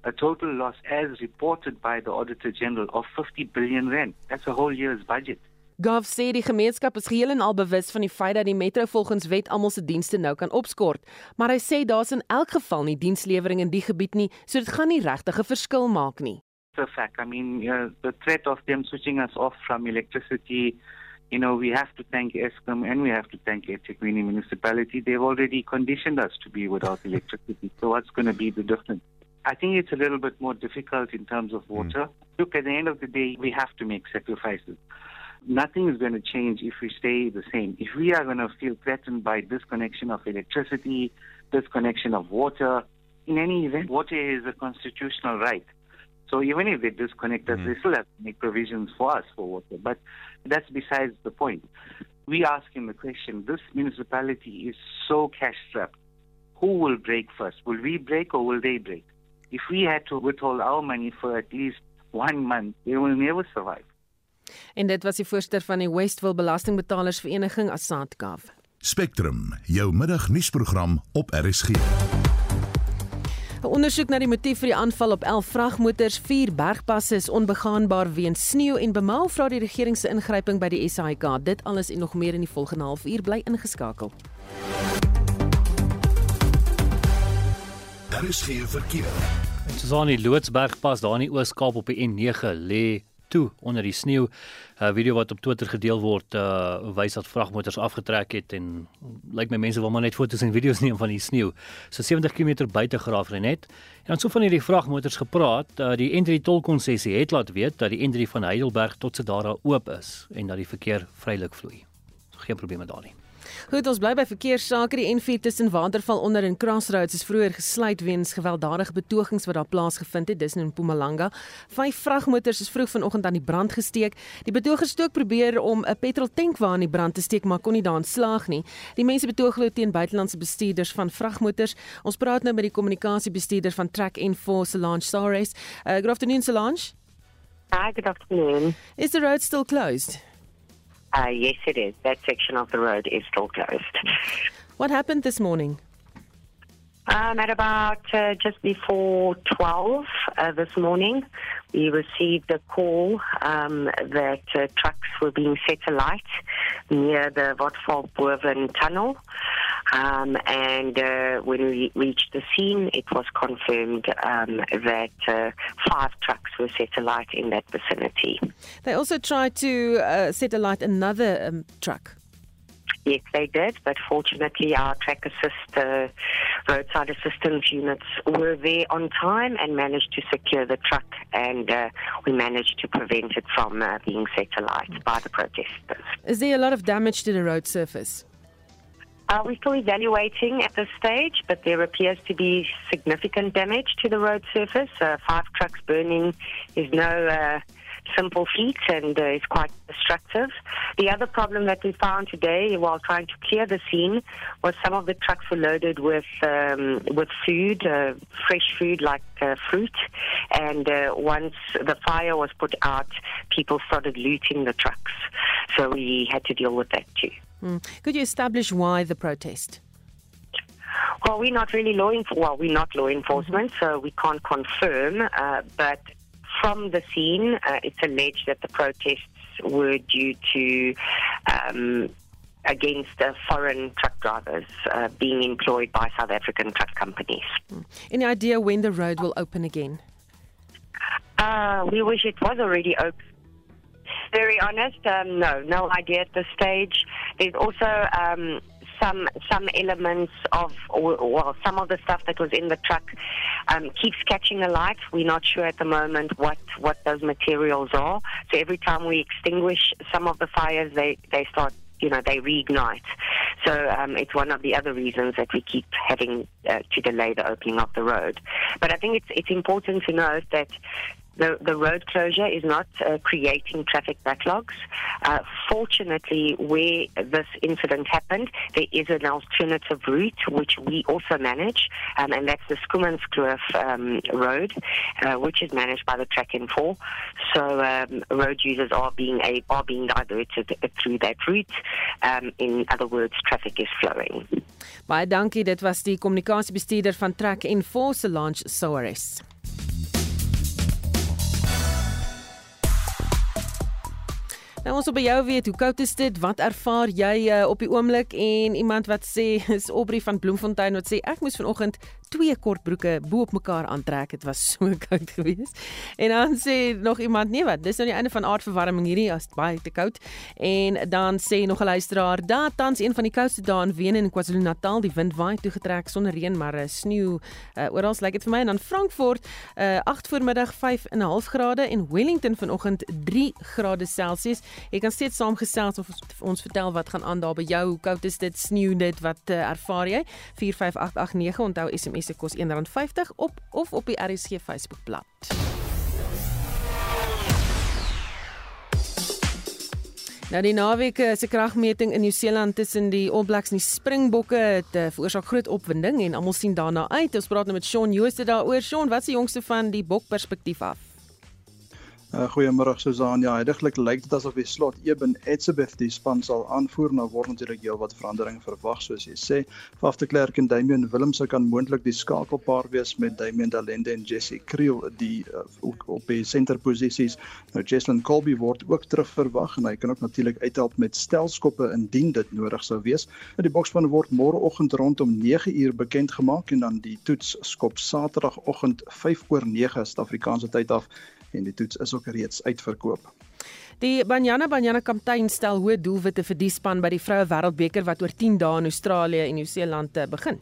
a total loss as reported by the Auditor General of 50 billion rand. That's a whole year's budget. Gov sê die gemeenskap is geheel en al bewus van die feit dat die metro volgens wet almal se dienste nou kan opskort, maar hy sê daar's in elk geval nie dienslewering in die gebied nie, so dit gaan nie regtig 'n verskil maak nie. A fact. I mean, uh, the threat of them switching us off from electricity you know, we have to thank ESCOM and we have to thank eThekwini municipality. They've already conditioned us to be without electricity. So what's going to be the difference? I think it's a little bit more difficult in terms of water. Mm. Look, at the end of the day, we have to make sacrifices. Nothing is going to change if we stay the same. If we are going to feel threatened by disconnection of electricity, disconnection of water, in any event, water is a constitutional right. So even if they disconnect us, mm. they still have to make provisions for us for water. But that's besides the point. We ask him the question this municipality is so cash strapped. Who will break first? Will we break or will they break? If we had to withhold our money for at least one month, they will never survive. En dit was die voorsteur van die Westville Belastingbetalersvereniging Asantkav. Spectrum, jou middagnuusprogram op RSG. 'n Ondersoek na die motief vir die aanval op 11 vragmotors, vier bergpasse is onbegaanbaar weens sneeu en bemaal vra die regering se ingryping by die SAIK. Dit alles en nog meer in die volgende halfuur bly ingeskakel. Daar is geen verkeer. Susan die Loodsbergpas daar in die Oos-Kaap op die N9 lê toe onder die sneeu. 'n Video wat op Twitter gedeel word, uh wys dat vragmotors afgetrek het en lyk my mense wil maar net foto's en video's neem van die sneeu. So 70 km buite Graafrenet. En dan so van hierdie vragmotors gepraat, uh die N3 tolkonsessie het laat weet dat die N3 van Heidelberg tot Sedara oop is en dat die verkeer vrylik vloei. Geen probleme daar nie. Goed, ons bly by verkeerssake. Die N4 tussen Waterval onder en Crossroads is vroeër gesluit weens gewelddadige betogings wat daar plaasgevind het, dis in Mpumalanga. Vyf vragmotors is vroeg vanoggend aan die brand gesteek. Die betogers het ook probeer om 'n petroltank waar aan die brand te steek, maar kon nie daarin slaag nie. Die mense betoog hulle teen buitelandse bestuurders van vragmotors. Ons praat nou met die kommunikasiebestuurder van Track N4 Solange Sares. Uh, good afternoon Solange. Hi, good afternoon. Is the road still closed? Uh, yes, it is. That section of the road is still closed. What happened this morning? Um, at about uh, just before 12 uh, this morning, we received a call um, that uh, trucks were being set alight near the Vodval Boven tunnel. Um, and uh, when we reached the scene, it was confirmed um, that uh, five trucks were set alight in that vicinity. They also tried to uh, set alight another um, truck. Yes, they did, but fortunately, our track assist uh, roadside assistance units were there on time and managed to secure the truck, and uh, we managed to prevent it from uh, being set alight by the protesters. Is there a lot of damage to the road surface? Uh, we're still evaluating at this stage, but there appears to be significant damage to the road surface. Uh, five trucks burning is no uh, simple feat and uh, is quite destructive. The other problem that we found today while trying to clear the scene was some of the trucks were loaded with um, with food, uh, fresh food like uh, fruit, and once the fire was put out, people started looting the trucks. So we had to deal with that too. Mm. Could you establish why the protest? Well, we're not really law enforcement. Well, we're not law enforcement, mm-hmm. so we can't confirm. Uh, but from the scene, uh, it's alleged that the protests were due to um, against uh, foreign truck drivers uh, being employed by South African truck companies. Mm. Any idea when the road will open again? Uh, we wish it was already open very honest, um, no, no idea at this stage. There's also um, some some elements of well, some of the stuff that was in the truck um, keeps catching alight. We're not sure at the moment what what those materials are. So every time we extinguish some of the fires, they they start you know, they reignite. So um, it's one of the other reasons that we keep having uh, to delay the opening of the road. But I think it's it's important to note that the, the road closure is not uh, creating traffic backlogs. Uh, fortunately, where this incident happened, there is an alternative route which we also manage, um, and that's the Skumanskloof um, Road, uh, which is managed by the Track and Four. So um, road users are being a, are being diverted through that route. Um, in other words, traffic is flowing. Baie dankie. Dit was die kommunikasiebestuurder van Track and Four, Solange Soares. Nou ons wil by jou weet, hoe koud is dit? Wat ervaar jy uh, op die oomblik? En iemand wat sê is Aubrey van Bloemfontein wat sê ek moes vanoggend twee kortbroeke bo op mekaar aantrek. Dit was so koud geweest. En dan sê nog iemand, nee wat, dis nou die einde van aardverwarming hierdie as baie te koud. En dan sê nog 'n luisteraar, dat tans een van die koudste dae in Wenen en KwaZulu-Natal, die wind waai toegetrek sonder reën maar uh, sneeu. Uh, Oral lyk dit vir my en dan Frankfurt, uh, 8 voormiddag 5 en 'n half grade en Wellington vanoggend 3 grade Celsius. Jy kan steeds saamgesels of ons vertel wat gaan aan daar by jou. Hoe koud is dit? Sneeu dit? Wat uh, ervaar jy? 45889 onthou SMS se kos R1.50 op of op die RSG Facebookblad. Nou die naweek eh, se kragmeting in Nieu-Seeland tussen die All Blacks en die Springbokke het uh, veroorsaak groot opwinding en almal sien daarna uit. Ons praat nou met Shaun Jooste daaroor. Shaun, wat is die jongste van die Bok perspektief af? Uh, Goeiemôre Susan. Ja, heidaglik lyk dit asof die slot Eben Etzebeth die span sal aanvoer na word natuurlik heel wat verandering verwag soos jy sê. Faf de Klerk en Damian Willems kan moontlik die skakelpaar wees met Damian Dalende en Jesse Kriel die uh, op die senterposisies. Nou Jesslyn Colby word ook terug verwag en hy kan ook natuurlik uithelp met stelskoppe indien dit nodig sou wees. Nou die bokspan word môreoggend rondom 9uur bekend gemaak en dan die toets skop Saterdagoggend 5 oor 9 Suid-Afrikaanse tyd af en die toets is ook reeds uitverkoop. Die Banyana Banyana kaptein stel hoë doelwitte vir die span by die Vroue Wêreldbeker wat oor 10 dae in Australië en Nieu-Seeland eh, begin.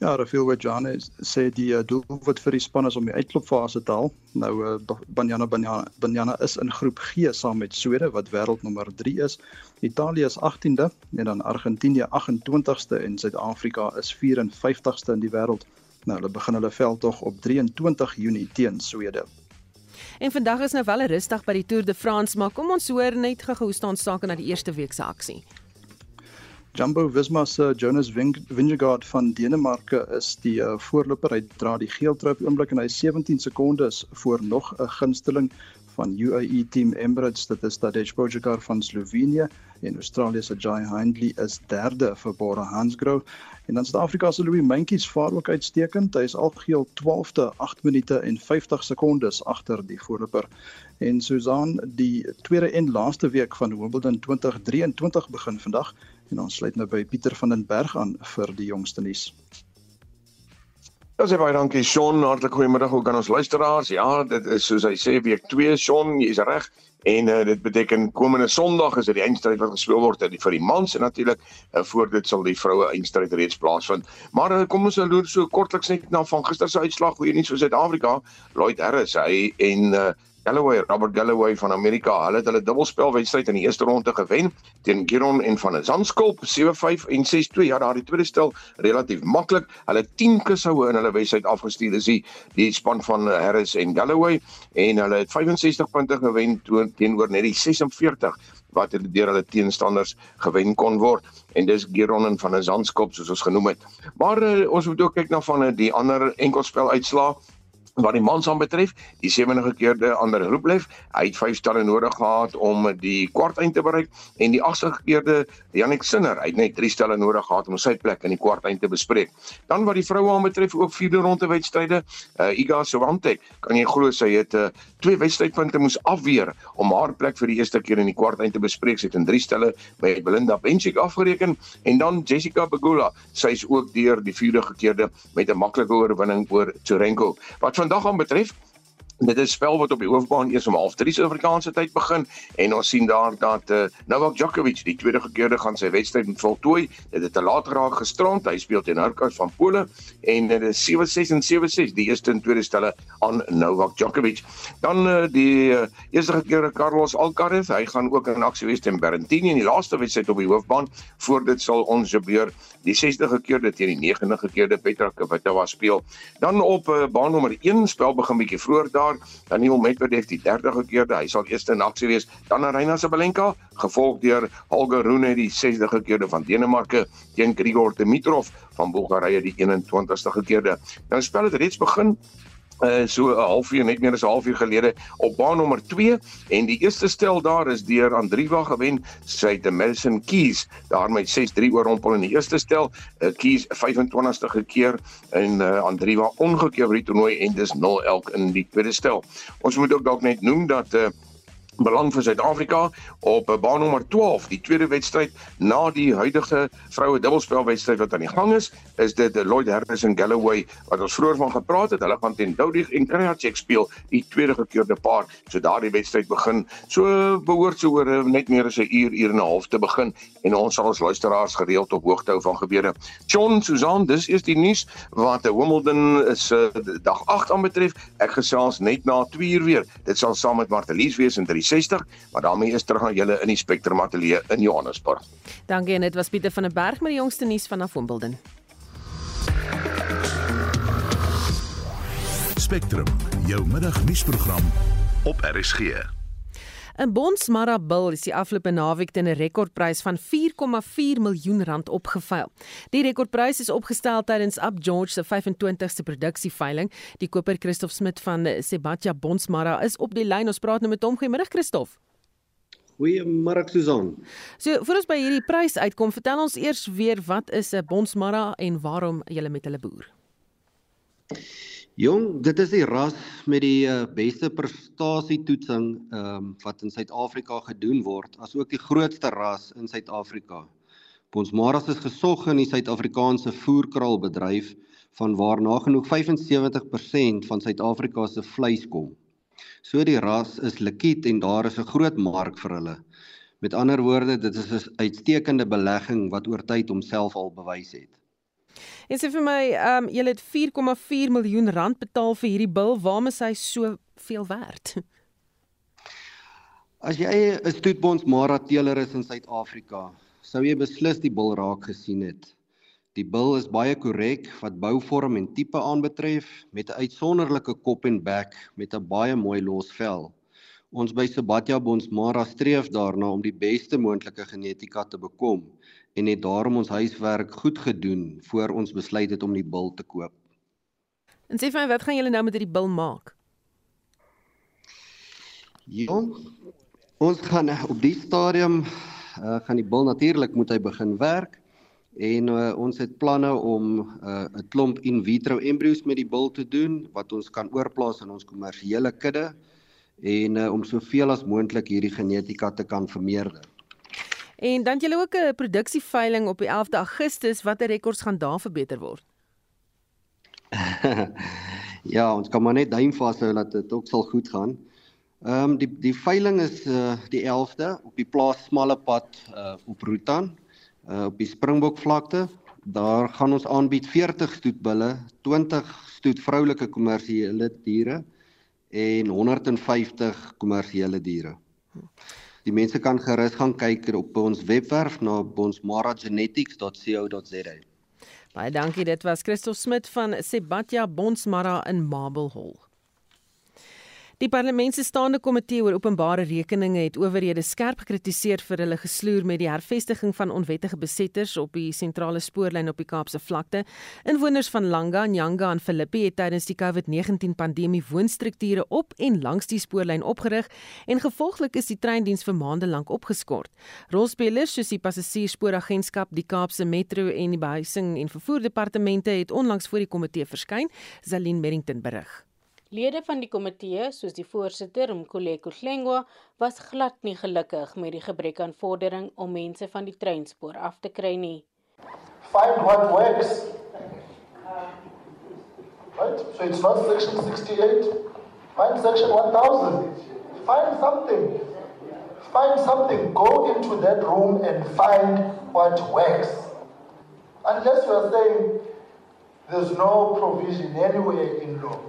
Ja, Rafael Wajane sê die uh, doelwit vir die span is om die uitklopfase te haal. Nou uh, Banyana Banyana Banyana is in groep G saam met Swede wat wêreldnommer 3 is. Italië is 18de en dan Argentinië 28ste en Suid-Afrika is 54ste in die wêreld. Nou hulle begin hulle veldtog op 23 Junie teen Swede. En vandag is nou wel 'n rustig by die Tour de France, maar kom ons hoor net gou hoe staan sake na die eerste week se aksie. Jumbo Visma se Jonas Vingegaard van Denemarke is die uh, voorloper. Hy dra die geel trui oomblik en hy is 17 sekondes voor nog 'n gunsteling van UAE Team Emirates. Dit is Tadej Pogačar van Slovenië en Australië se Jai Hindley is derde vir Bora Hansgrohe. En dan Suid-Afrika se Louis Mentjies vaar ook uitstekend. Hy is algeheel 12de 8 minute en 50 sekondes agter die voorloper. En Susan, die tweede en laaste week van Wimbledon 2023 begin vandag en ons sluit nou by Pieter van den Berg aan vir die jongste nuus. Ja, sê baie dankie Shaun, hartlik goeiemiddag ook aan ons luisteraars. Ja, dit is soos hy sê week 2, Shaun, jy's reg. En uh, dit beteken komende Sondag is dit die eindstryd wat gespeel word vir die, mans en natuurlik uh, voor dit sal die vroue eindstryd reeds plaasvind. Maar uh, kom ons loer so kortliks net na van gister se uitslag hoe nie so Suid-Afrika Lloyd Harris hy en uh, Galloway, Robert Galloway van Amerika, hulle het hulle dubbelspelwedstryd in die eerste ronde gewen teen Giron en van Zandskulp 7-5 en 6-2. Ja, daardie tweede stel relatief maklik. Hulle 10 kushoue in hulle wedstryd afgestuur is die, die span van Harris en Galloway en hulle het 65 punte gewen teenoor net die 46 wat hulle deur hulle teenstanders gewen kon word en dis Giron en van Zandskulp soos ons genoem het. Maar uh, ons moet ook kyk na van uh, die ander enkelspel uitslae wat die mans aanbetref, die 70 gekeerde ander Rublev, hy het 5 stelle nodig gehad om die kwarteind te bereik en die 80 gekeerde Jannik Sinner, hy het net 3 stelle nodig gehad om sy plek in die kwarteind te bespreek. Dan wat die vroue aanbetref, ook vierde ronde wedstryde, uh, Iga Swiatek, kan jy glo sy het uh, twee wedstrydpunte moes afweer om haar plek vir die eerste keer in die kwarteind te bespreek. Sy het in 3 stelle by Belinda Bencic afgereken en dan Jessica Pegula, sy is ook deur die vierde gekeerde met 'n maklike oorwinning oor Tsurenko. Wat vandag aan betref Dit is spel wat op die hoofbaan eers om 0:30 Suid-Afrikaanse tyd begin en ons sien daar dat uh, Novak Djokovic die tweede gekeerde gaan sy wedstryd voltooi. Dit het te laat geraak gisterand. Hy speel teen Hurkacz van Pole en dit is 7-6 en 7-6 die eerste en tweede stelle aan Novak Djokovic. Dan uh, die uh, eerste gekeerde Carlos Alcaraz, hy gaan ook in aksie wees teen Berrettini in die laaste wedstryd op die hoofbaan. Voor dit sal ons gebeur die 60 gekeerde teen die 90 gekeerde Petra Kvitova speel. Dan op uh, baan nommer 1 spel begin bietjie vroeër jaar, Daniel Medvedev die 30 keerde, hy sal eerste in aksie wees, dan Arina Sabalenka, gevolg deur Holger Rune die 60 keerde van Denemarke teen Grigor Dimitrov van Bulgarië die 21ste keerde. Nou spel het reeds begin uh so 'n halfuur net meer as 'n halfuur gelede op baan nommer 2 en die eerste stel daar is deur Andriva gewen sy te Madison Keys. Daar met 6-3 oor hom in die eerste stel uh, Keys 25ste keer en uh, Andriva ongekeer vir die toernooi en dis 0 elk in die tweede stel. Ons moet ook dalk net noem dat uh, belang vir Suid-Afrika op baan nommer 12 die tweede wedstryd na die huidige vroue dubbelspelwedstryd wat aan die gang is is dit Lloyd Harris en Galloway wat ons vroeër van gepraat het. Hulle gaan teen Doudig en Krajicek speel die tweede gekeerde paar. So daardie wedstryd begin. So behoort so oor net meer as 'n uur uur en 'n half te begin. En ons sal ons luisteraars gereeld op hoogte hou van gebeure. John Susan dis is die nuus wat Wimbledon is dag 8 aanbetref. Ek gesels net na 2 uur weer. Dit sal saam met Martelies wees in 3 60, maar daarmee is terug aan julle in die Spectrum Ateljee in Johannesburg. Dankie en dit was Pieter van der Berg met die jongste nuus van Wimbledon. Spectrum, jou middagnuusprogram op RSG. 'n Bonsmara bil is die afgelope naweek teen 'n rekordprys van 4,4 miljoen rand opgeveil. Die rekordprys is opgestel tydens Up George se 25ste produksieveiling. Die koper Christof Smit van Sebatia Bonsmara is op die lyn. Ons praat nou met hom. Goeiemôre Christof. Goeiemôre Susan. So, voor ons by hierdie prys uitkom, vertel ons eers weer wat is 'n Bonsmara en waarom jy met hulle boer? Jong, dit is die ras met die uh, beste prestasietoetsing ehm um, wat in Suid-Afrika gedoen word, asook die grootste ras in Suid-Afrika. Ons maras is gesog in die Suid-Afrikaanse voerkraalbedryf van waar nagenoeg 75% van Suid-Afrika se vleis kom. So die ras is likwid en daar is 'n groot mark vir hulle. Met ander woorde, dit is 'n uitstekende belegging wat oor tyd homself al bewys het. En sê vir my, ehm um, jy het 4,4 miljoen rand betaal vir hierdie bil. Waarom is hy so veel werd? As jy 'n stoetbonds marateeler is in Suid-Afrika, sou jy beslis die bil raak gesien het. Die bil is baie korrek wat bouvorm en tipe aanbetref met 'n uitsonderlike kop en bek met 'n baie mooi los vel. Ons by Sebatia Bonsmara streef daarna om die beste moontlike genetika te bekom en het daarom ons huiswerk goed gedoen voor ons besluit het om die bil te koop. En sê vir my, wat gaan julle nou met hierdie bil maak? Ja. Ons gaan op die stadium uh, gaan die bil natuurlik moet hy begin werk en uh, ons het planne om 'n uh, klomp in vitro embryos met die bil te doen wat ons kan oorplaas in ons kommersiële kudde en uh, om soveel as moontlik hierdie genetika te kan vermeerder. En dan jy ook 'n produksieveiling op die 11de Augustus watter rekords gaan daar verbeter word. ja, ons kan maar net duim vashou dat dit ook sal goed gaan. Ehm um, die die veiling is uh, die 11de op die plaas Smalle Pad uh, op Rutan uh, op die Springbok vlakte. Daar gaan ons aanbied 40 stoetbulle, 20 stoet vroulike kommersiële diere en 150 kommersiële diere. Die mense kan gerus gaan kyk op ons webwerf na bonsmaragenetics.co.za. Baie dankie, dit was Christo Smit van Sebatia Bonsmara in Marble Hall. Die parlement se staande komitee oor openbare rekeninge het owerhede skerp gekritiseer vir hulle gesloer met die hervestiging van onwettige besetters op die sentrale spoorlyn op die Kaapse vlakte. Inwoners van Langa, Nyanga en Philippi het tydens die COVID-19 pandemie woonstrukture op en langs die spoorlyn opgerig en gevolglik is die treindiens vir maande lank opgeskort. Rolspelers soos die passasierspooragentskap, die Kaapse Metro en die behuising en vervoerdepartemente het onlangs voor die komitee verskyn, Zalien Merrington berig. Lede van die komitee, soos die voorsitter Mkoleko Hlengwa, was glad nie gelukkig met die gebrek aan vordering om mense van die treinspoor af te kry nie. Find what works. Right? So it's not section 68. Find Section 1000. Find something. Find something. Go into that room and find what works. Unless you are saying there's no provision anywhere in law,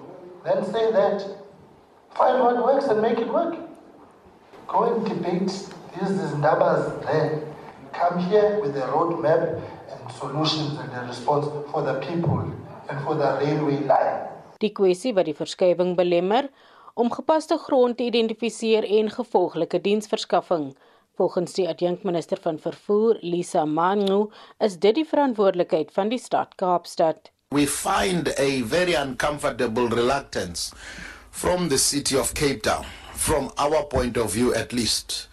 then say that. Find what works and make it work. Go and debate these numbers there. Come here with a roadmap and solutions and a response for the people and for the railway line. Die kwessie wat die verskywing belemmer om gepaste grond te identifiseer en gevolglike diensverskaffing. Volgens die adjunkminister van vervoer, Lisa Mangu, is dit die verantwoordelikheid van die stad Kaapstad. We find a very uncomfortable reluctance from the city of Cape Town, from our point of view at least,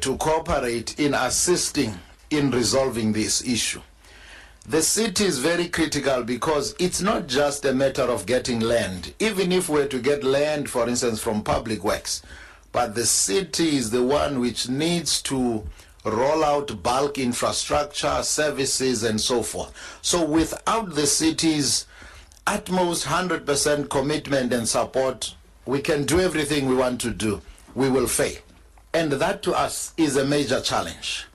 to cooperate in assisting in resolving this issue. The city is very critical because it's not just a matter of getting land. Even if we're to get land, for instance, from public works, but the city is the one which needs to roll out bulk infrastructure, services, and so forth. So without the city's utmost 100% commitment and support, we can do everything we want to do. We will fail. And that to us is a major challenge.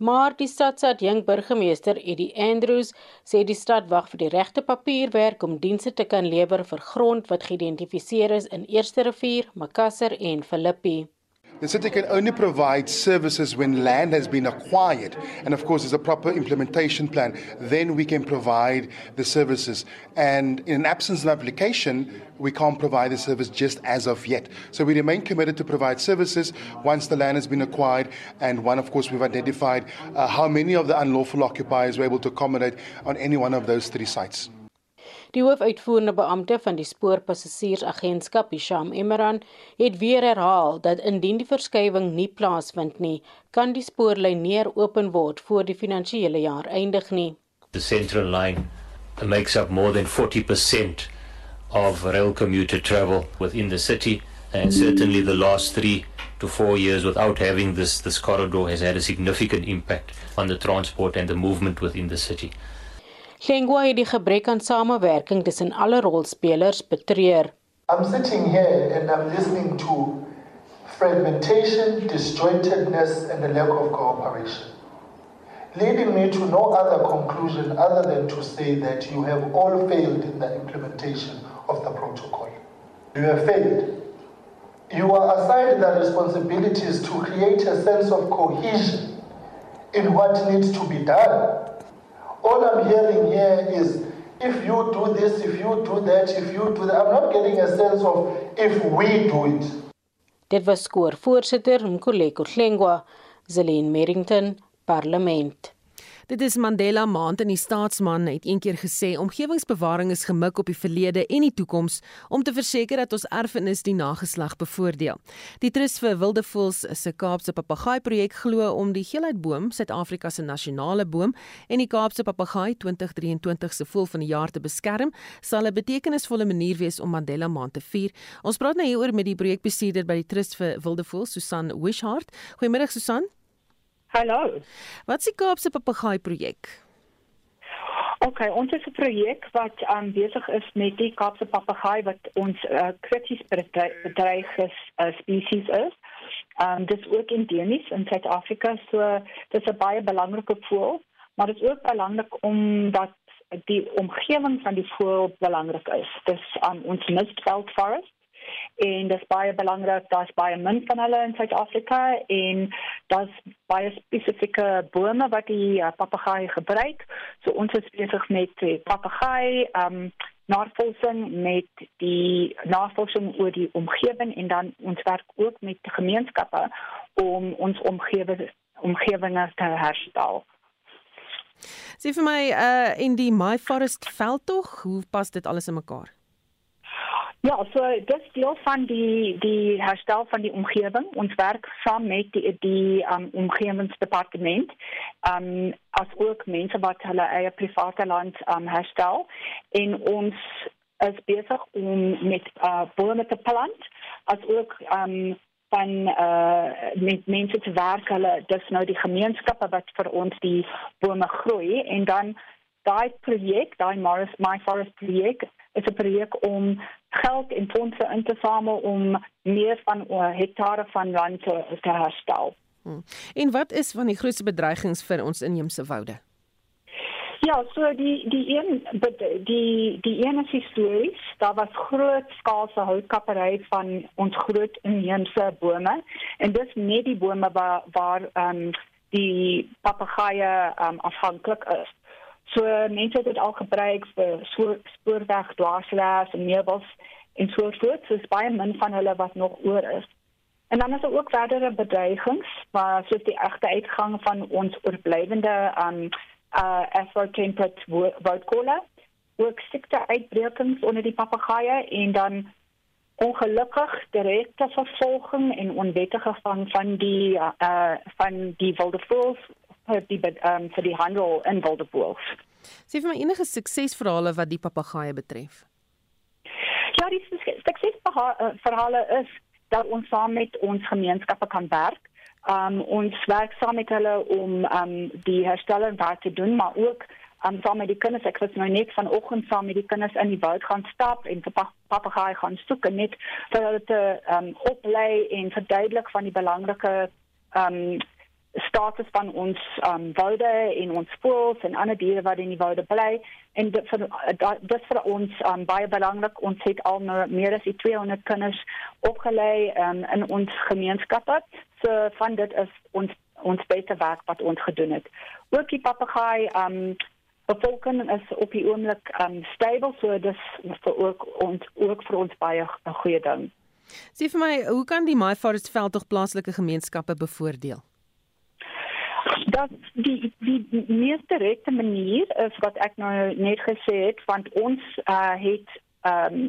Maar die stad se adjunk burgemeester Eddie Andrews sê die stad wag vir die regte papierwerk om dienste te kan lewer vir grond wat geïdentifiseer is in Eerste Rivier, Makassar en Philippi. The city can only provide services when land has been acquired. And of course, there's a proper implementation plan. Then we can provide the services. And in absence of application, we can't provide the service just as of yet. So we remain committed to provide services once the land has been acquired. And one, of course, we've identified uh, how many of the unlawful occupiers we're able to accommodate on any one of those three sites. Die hoofuitvoerende beampte van die spoorpassasiersagentskap, Hisham Emran, het weer herhaal dat indien die verskywing nie plaasvind nie, kan die spoorlyn nie open word voor die finansiële jaar eindig nie. The Central Line makes up more than 40% of rail commuter travel within the city and certainly the last 3 to 4 years without having this this corridor has had a significant impact on the transport and the movement within the city. Lengua het die gebrek aan samewerking tussen alle rolspelers betreur. I'm sitting here and I'm listening to fragmentation, disjointedness and a lack of cooperation. Leading me to no other conclusion other than to say that you have all failed in the implementation of the protocol. You have failed. You are assigned the responsibilities to create a sense of cohesion in what needs to be done all I'm hearing here is if you do this, if you do that, if you do that. I'm not getting a sense of if we do it. Dit was skoor voorsitter Mkoleko Hlengwa, Zelin Merrington, Parlement. Dit is Mandela Maand en die staatsman het eendag gesê omgewingsbewaring is gemik op die verlede en die toekoms om te verseker dat ons erfenis die nageslag bevoordeel. Die Trust vir Wilde Voëls se Kaapse Papegaai projek glo om die geelheidboom, Suid-Afrika se nasionale boom en die Kaapse Papegaai 2023 se voël van die jaar te beskerm, sal 'n betekenisvolle manier wees om Mandela Maand te vier. Ons praat nou hieroor met die projekbestuurder by die Trust vir Wilde Voëls, Susan Wishart. Goeiemôre Susan. Hallo. Wat is die Kaapse papegaai projek? OK, ons het 'n projek wat aan um, besig is met die Kaapse papegaai wat ons uh, krities bedreigde uh, spesies is. Um dis ook endemies in Suid-Afrika, so dis 'n baie belangrike voël, maar dit is ook belangrik omdat die omgewing van die voël belangrik is. Dis um, ons Mistveld Forest en dit is baie belangrik daar's baie min van hulle in Suid-Afrika en daar's baie spesifieke bome wat die uh, papegaai gebruik. So ons is besig met die papegaai um navorsing met die navorsing oor die omgewing en dan ons werk ook met gemeenskappe om ons omgewing omgewinge te herstel. Sê vir my uh in die My Forest veldtog, hoe pas dit alles in mekaar? Ja, so dis deel van die die herstel van die omgewing. Ons werk saam met die die um, omgewingsdepartement. Um as ook mense wat hulle eie private land um herstel en ons is besig om met uh bome te plant as ook um van uh met mense te werk. Hulle dis nou die gemeenskappe wat vir ons die bome groei en dan daai projek, daai Morris My Forest projek is 'n projek om geld en fondse in te samel om meer van uh, hektare van land te, te herstel. Hmm. En wat is van die grootste bedreigings vir ons inheemse woude? Ja, so die die een die die een is histories. Daar was groot skaalse houtkappery van ons groot inheemse bome en dis net die bome waar waar ehm um, die papegaaie um, afhanklik is. So mense het dit al gebruik vir spoorweg dwarsleers en meubels en so voort. So baie min van hulle wat nog oor is. En dan is daar ook verdere bedreigings, waar soos die egte uitgang van ons oorblywende um uh Afro-temperate woudkolle, ook siekte uitbrekings onder die papegaaie en dan ongelukkig direkte vervolging en onwettige van van die uh van die wilde voëls vir die um, vir die handel in wilde voëls. Sê vir my enige suksesverhale wat die papegaaie betref. Ja, die suksesverhale is dat ons saam met ons gemeenskappe kan werk. Um ons werk saam met hulle om um die herstelling daar te doen, maar ook um, saam met die kinders ek was nou net vanoggend saam met die kinders in die woud gaan stap en vir papegaai gaan soek en net vir hulle te um, oplei en verduidelik van die belangrike um, status van ons um, woude en ons voëls en ander diere wat in die woude bly. En dit vir dit vir ons um, baie belangrik. Ons het al meer as 200 kinders opgelei um, in ons gemeenskappe. So van dit is ons ons beter werk wat ons gedoen het. Ook die papegaai um, bevolking is op die oomblik um stable. So dis vir ook ons ook vir ons baie 'n goeie ding. Sê vir my, hoe kan die My Forest veld tog plaaslike gemeenskappe bevoordeel? Dat die die mees direkte manier is wat ek nou net gesê het want ons uh, het um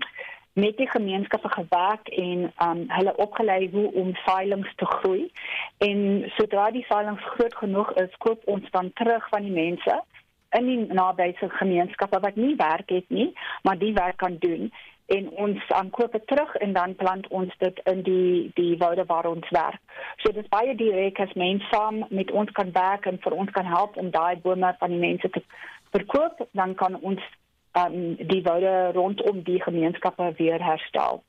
met die gemeenskappe gewerk en um hulle opgelei hoe om veilings te groei. En sodra die veilings groot genoeg is koop ons dan terug van die mense in die nabyse gemeenskappe wat nie werk het nie, maar die werk kan doen en ons aankoop dit terug en dan plant ons dit in die die woude waar ons werk. So dis baie direk as mense saam met ons kan werk en vir ons kan help om daai bome van die mense te verkoop, dan kan ons um, die woude rondom die gemeenskappe weer herstel.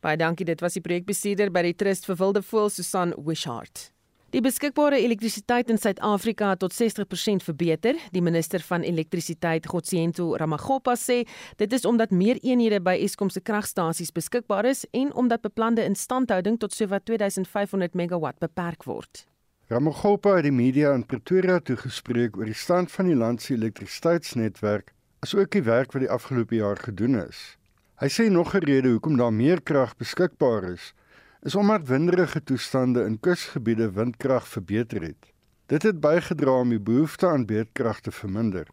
Baie dankie, dit was die projekbestuurder by die Trust vir Wilde Voël Susan Wishart. Die beskikbare elektrisiteit in Suid-Afrika het tot 60% verbeter. Die minister van elektrisiteit, Gotsiento Ramagopa, sê dit is omdat meer eenhede by Eskom se kragstasies beskikbaar is en omdat beplande instandhouding tot sowat 2500 megawatt beperk word. Ramagopa het die media in Pretoria toegespreek oor die stand van die land se elektrisiteitsnetwerk, asook die werk wat die afgelope jaar gedoen is. Hy sê nog 'n rede hoekom daar meer krag beskikbaar is, is omdat winderige toestande in kusgebiede windkrag verbeter het. Dit het bygedra om die behoefte aan beerdkrag te verminder.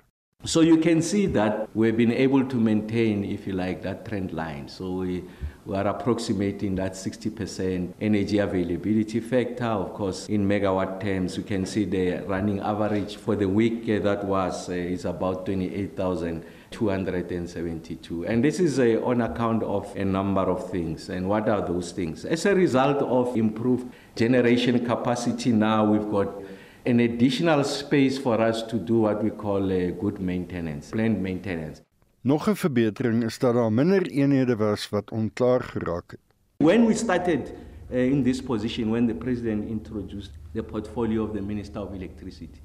So you can see that we've been able to maintain if you like that trend line. So we we are approximating that 60% energy availability factor. Of course, in megawatt terms, you can see the running average for the week that was uh, is about 28,000 272. And this is a, on account of a number of things. And what are those things? As a result of improved generation capacity, now we've got an additional space for us to do what we call a good maintenance, planned maintenance. Nog 'n verbetering is dat daar minder eenhede was wat onklaar geraak het. When we started uh, in this position when the president introduced the portfolio of the minister of electricity,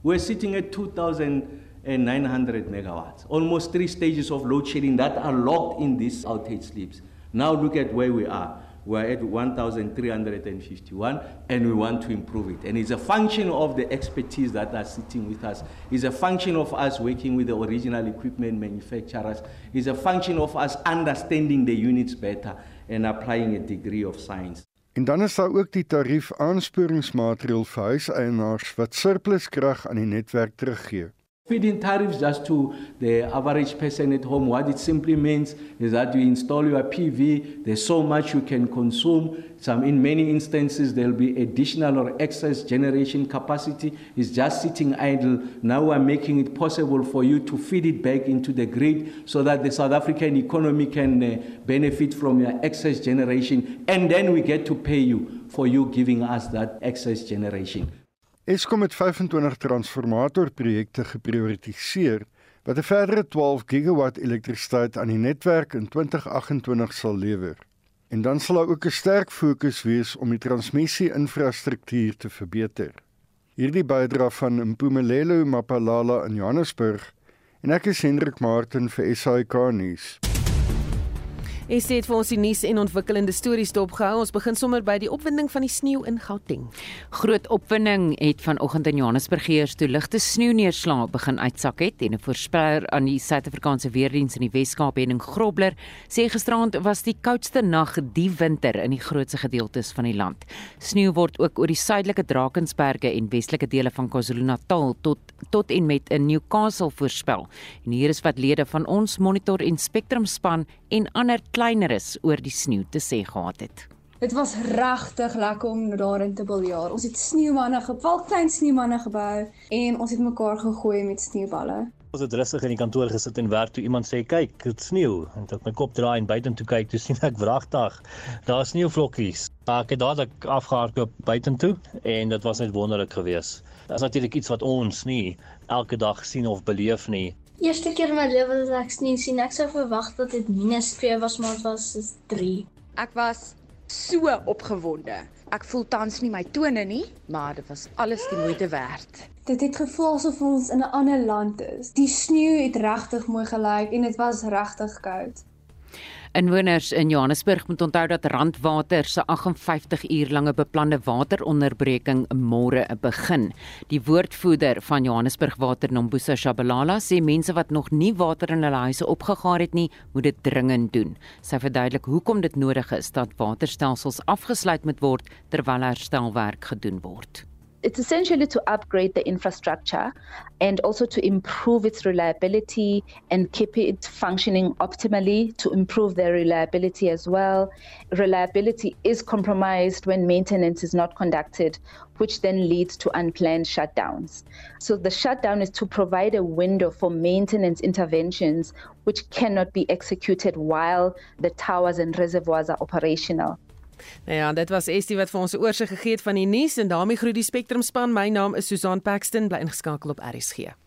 we're sitting at 2000 and 900 megawatts. Almost three stages of load shedding that are locked in these outage slips. Now look at where we are. We're at 1,351 and we want to improve it. And it's a function of the expertise that are sitting with us. It's a function of us working with the original equipment manufacturers. It's a function of us understanding the units better and applying a degree of science. En dan is daar ook die tarief aansporingsmaatreël vir huiseienaars wat surplus krag aan die netwerk teruggee. Feeding tariffs just to the average person at home, what it simply means is that you install your PV, there's so much you can consume. Some, in many instances, there'll be additional or excess generation capacity. It's just sitting idle. Now we're making it possible for you to feed it back into the grid so that the South African economy can uh, benefit from your excess generation. And then we get to pay you for you giving us that excess generation. Eskom het 25 transformatorprojekte geprioritiseer wat 'n verdere 12 gigawatt elektrisiteit aan die netwerk in 2028 sal lewer. En dan sal daar ook 'n sterk fokus wees om die transmissie-infrastruktuur te verbeter. Hierdie bydra van Mpumelelo Mapalala in Johannesburg en ek is Hendrik Martin vir SAK nuus. Is dit vir ons die nuus en ontwikkelende stories dopgehou. Ons begin sommer by die opwinding van die sneeu in Gauteng. Groot opwinding het vanoggend in Johannesburg geheers toe ligte sneeuneerslae begin uitsak het en 'n voorspeller aan die Suid-Afrikaanse weerdiens in die Wes-Kaap en in Grobler sê gisterand was die koudste nag die winter in die grootste gedeeltes van die land. Sneeu word ook oor die suidelike Drakensberge en westelike dele van KwaZulu-Natal tot tot en met in Newcastle voorspel. En hier is wat lede van ons Monitor en Spectrum span en ander kleineres oor die sneeu te sê gehad het. Dit was regtig lekker om daarin te biljaar. Ons het sneeumanne gebou, klein sneeumanne gebou en ons het mekaar gegooi met sneeuballe. Ons het rustig in die kantoor gesit en werk toe iemand sê kyk, dit sneeu en ek my kop draai en buitentoe kyk, toe sien ek wragtig. Daar sneeuvlokkies. Ek het dadelik afgehardloop buitentoe en dit was net wonderlik geweest. Dit is natuurlik iets wat ons nie elke dag sien of beleef nie. Eerste keer in my lewe dat ek sneeu sien, ek sou verwag dat dit -2 was, maar dit was 3. Ek was so opgewonde. Ek voel tans nie my tone nie, maar dit was alles die moeite werd. Dit het gevoel asof ons in 'n ander land is. Die sneeu het regtig mooi gelyk en dit was regtig koud. Inwoners in Johannesburg moet onthou dat Randwater se 58 uur lange beplande wateronderbreking môre begin. Die woordvoerder van Johannesburg Water, Nombusa Shabalala, sê mense wat nog nie water in hulle huise opgegaar het nie, moet dit dringend doen. Sy verduidelik hoekom dit nodig is dat waterstelsels afgesluit moet word terwyl herstelwerk gedoen word. It's essentially to upgrade the infrastructure and also to improve its reliability and keep it functioning optimally to improve their reliability as well. Reliability is compromised when maintenance is not conducted, which then leads to unplanned shutdowns. So the shutdown is to provide a window for maintenance interventions which cannot be executed while the towers and reservoirs are operational. Nou ja, dit was Estie wat vir ons 'n oorsig gegee het van die nuus en daarmee groet die Spectrum span. My naam is Susan Paxton, bly ingeskakel op RSG.